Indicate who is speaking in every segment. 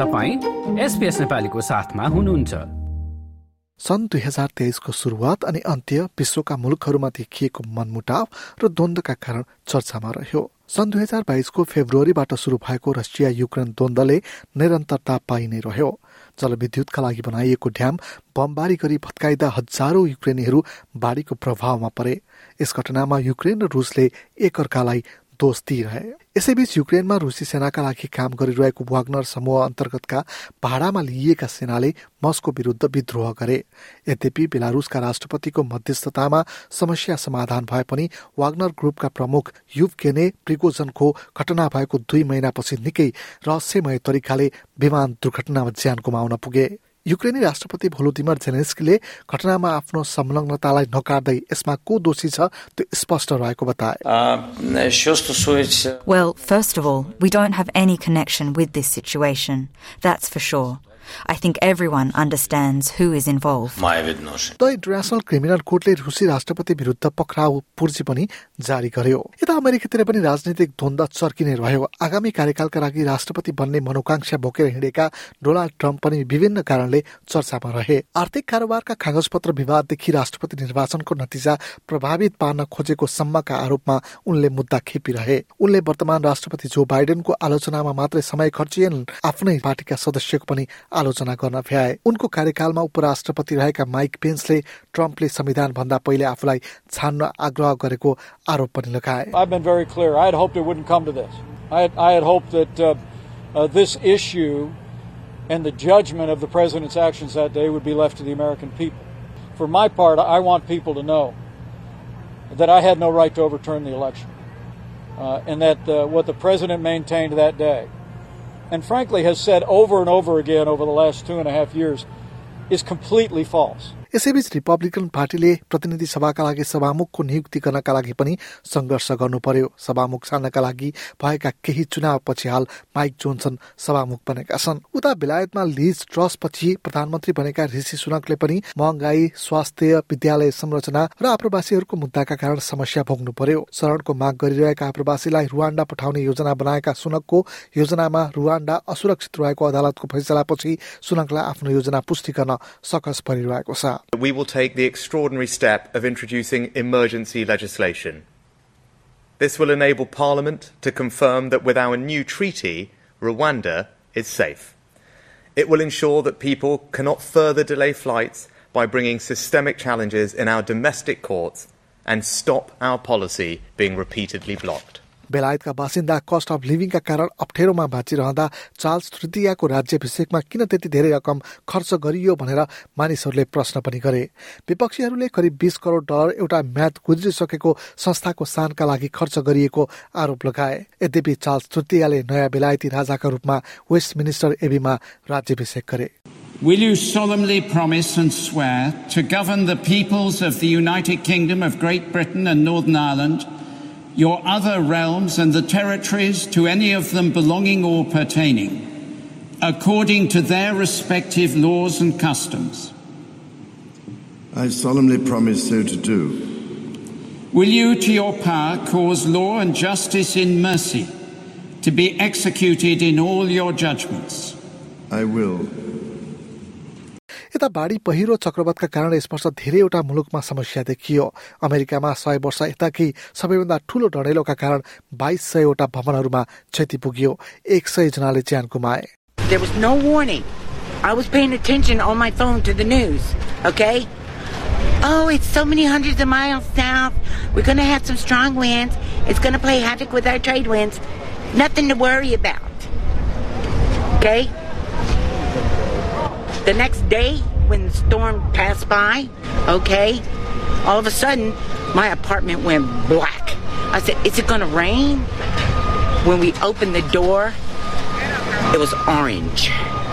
Speaker 1: तपाईँ एसपिएस नेपालीको साथमा हुनुहुन्छ।
Speaker 2: सन् दुई हजार तेइसको सुरुवात अनि अन्त्य विश्वका मुलुकहरूमा देखिएको मनमुटाव र द्वन्द्वका कारण चर्चामा रह्यो। सन् दुई हजार बाइसको फेब्रुअरीबाट सुरु भएको रसिया युक्रेन द्वन्द्वले निरन्तरता पाइ नै रह्यो। जलविद्युतका लागि बनाइएको ड्याम बमबारी गरी भत्काइदा हजारौं युक्रेनीहरू बाढीको प्रभावमा परे। यस घटनामा युक्रेन र रुसले एकअर्कालाई दोष दिइरहे यसैबीच युक्रेनमा रुसी सेनाका लागि काम गरिरहेको वाग्नर समूह अन्तर्गतका भाडामा लिइएका सेनाले मस्को विरुद्ध विद्रोह गरे। यद्यपि बेलारुसका राष्ट्रपतिको मध्यस्थतामा समस्या समाधान भए पनि वाग्नर ग्रुपका प्रमुख युभकेने प्रिगोजनको घटना भएको दुई महिनापछि निकै रहस्यमय तरिकाले विमान दुर्घटनामा ज्यान गुमाउन पुगे। युक्रेनी राष्ट्रपति भोलोदिमर जेनेस्कीले घटनामा आफ्नो संलग्नतालाई नकार्दै यसमा को दोषी छ त्यो स्पष्ट रहेको बताए
Speaker 3: Well, first of all, we don't have any connection with this situation. That's for sure. I think everyone understands who is involved.
Speaker 2: The international criminal कोर्टले रुसी राष्ट्रपति विरुद्ध पक्राउ पुर्जी पनि जारी गर्यो। यता अमेरिकातिर पनि राजनीतिक द्वन्द चर्किने रह्यो। आगामी कार्यकालका लागि राष्ट्रपति बन्ने मनोकांक्षा बोकेर हिँडेका डोनाल्ड ट्रम्प पनि विभिन्न कारणले चर्चामा रहे। आर्थिक कारोबारका कागजपत्र विवाददेखि राष्ट्रपति निर्वाचनको नतिजा प्रभावित पार्न खोजेको सम्मका आरोपमा उनले मुद्दा खेपिरहे। उनले वर्तमान राष्ट्रपति जो बाइडेनको आलोचनामा मात्रै समय खर्चिएन आफ्नै पार्टीका सदस्यको पनि आलोचना गर्न भ्याए उनको कार्यकालमा उपराष्ट्रपति रहेका माइक पेन्सले ट्रम्पले संविधान भन्दा पहिले आफूलाई छान्न आग्रह गरेको आरोप पनि लगाए
Speaker 4: I've been very clear. I had hoped it wouldn't come to this. I had, I had hoped that uh, uh, this issue and the judgment of the president's actions that day would be left to the American people. For my part, I want people to know that I had no right to overturn the election, uh, and that uh, what the president maintained that day, and frankly has said over and over again over the last two and a half years, is completely false.
Speaker 2: यसैबीच Republican पार्टीले प्रतिनिधि सभाका लागि सभामुखको नियुक्ति गर्नका लागि पनि संघर्ष गर्नु पर्यो सभामुख छान्नका लागि भएका केही चुनावपछि हाल माइक जोन्सन सभामुख बनेका छन्। उता बेलायतमा लिज ट्रस पछि प्रधानमन्त्री बनेका ऋषि सुनकले पनि महँगाई स्वास्थ्य विद्यालय संरचना र आप्रवासीहरूको मुद्दाका कारण समस्या भोग्नु पर्यो शरणको माग गरिरहेका आप्रवासीलाई रुवाण्डा पठाउने योजना बनाएका सुनकको योजनामा रुवाण्डा असुरक्षित रहेको अदालतको फैसलापछि सुनकलाई आफ्नो योजना पुष्टि गर्न सकस परिरहेको छ।
Speaker 5: We will take the extraordinary step of introducing emergency legislation. This will enable Parliament to confirm that with our new treaty, Rwanda is safe. It will ensure that people cannot further delay flights by bringing systemic challenges in our domestic courts and stop our policy being repeatedly blocked.
Speaker 2: बेलायतका बासिन्दा cost of लिभिङका कारण अप्ठ्यारोमा बाँचिरहँदा Charles तृतीयको राज्याभिषेकमा किन त्यति धेरै रकम खर्च गरियो भनेर मानिसहरूले प्रश्न पनि गरे। विपक्षीहरूले करिब बिस करोड डलर एउटा म्याद गुज्रिसकेको संस्थाको सानका लागि खर्च गरिएको आरोप लगाए। यद्यपि चार्ल्स तृतीयले नयाँ बेलायती राजाका रूपमा वेस्ट मिनिस्टर एबीमा राज्याभिषेक गरे।
Speaker 6: Will you solemnly promise and swear to govern the peoples of the United Kingdom of Great Britain and Northern Ireland, your other realms and the territories to any of them belonging or pertaining, according to their respective laws and customs?
Speaker 7: I solemnly promise so to do.
Speaker 6: Will you, to your power, cause law and justice in mercy to be executed in all your judgments?
Speaker 7: I will.
Speaker 2: यता बाढी पहिरो चक्रवातका कारण यस वर्ष धेरैवटा मुलुकमा समस्या देखियो अमेरिकामा सय वर्ष यताकै सबैभन्दा ठूलो डढेलोका कारण बाइस सयवटा भवनहरूमा क्षति पुग्यो एक सय जनाले ज्यान गुमाए
Speaker 8: There was no warning. I was paying attention on my phone to the news, okay? Oh, it's so many hundreds of miles south. We're going to have some strong winds. It's going to play havoc with our trade winds. Nothing to worry about. Okay? The next day, when the storm passed by, okay, all of a sudden, my apartment went black. I said, Is it to rain? When we opened the door, it was orange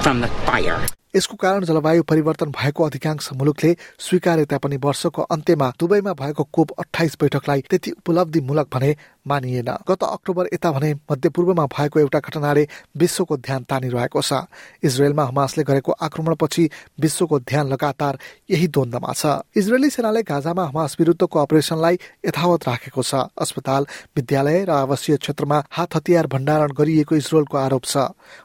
Speaker 8: from the fire.
Speaker 2: यसको कारण जलवायु परिवर्तन भएको अधिकांश मुलुकले स्वीकारे तापनि वर्षको अन्त्यमा दुबईमा भएको कोप अठाइस बैठकलाई त्यति उपलब्धिमूलक भने मानिएन। गत अक्टोबर यता भने मध्यपूर्वमा भएको एउटा घटनाले विश्वको ध्यान तानिरहेको छ। इजरायलमा हमासले गरेको आक्रमणपछि विश्वको ध्यान लगातार यही द्वन्दमा छ। इजरायली सेनाले गाजामा हमास विरुद्धको अपरेसनलाई यथावत राखेको छ। अस्पताल विद्यालय र आवासीय क्षेत्रमा हात हतियार भण्डारण गरिएको इजरायलको आरोप छ।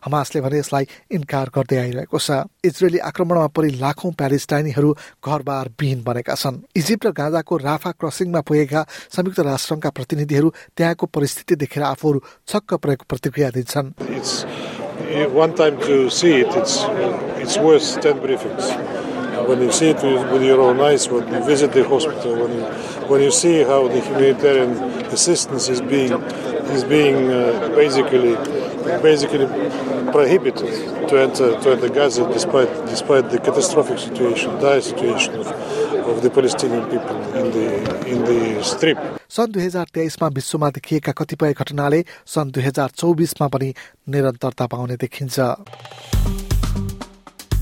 Speaker 2: हमासले भने यसलाई इन्कार गर्दै आइरहेको छ। इजरायली आक्रमणमा परि लाखौं प्यालेस्टाइनीहरू घरबार विहीन बनेका छन् इजिप्ट र गाजाको राफा क्रसिङमा पुगेका संयुक्त राष्ट्रका प्रतिनिधिहरू त्यहाँको परिस्थिति देखेर आफूहरू छक्क परेको प्रतिक्रिया दिन्छन्
Speaker 9: one time to see it, it's, it's worth 10 briefings. When you see it with, your own eyes, when you visit the hospital, when you, when you see how the humanitarian assistance is being, is being uh, basically, basically prohibited to enter, to enter Gaza despite, despite the catastrophic situation, dire situation of, of the Palestinian people in the, in the strip.
Speaker 2: सन् दुई हजार तेइसमा विश्वमा देखिएका कतिपय घटनाले सन् दुई हजार चौबिसमा पनि निरन्तरता पाउने देखिन्छ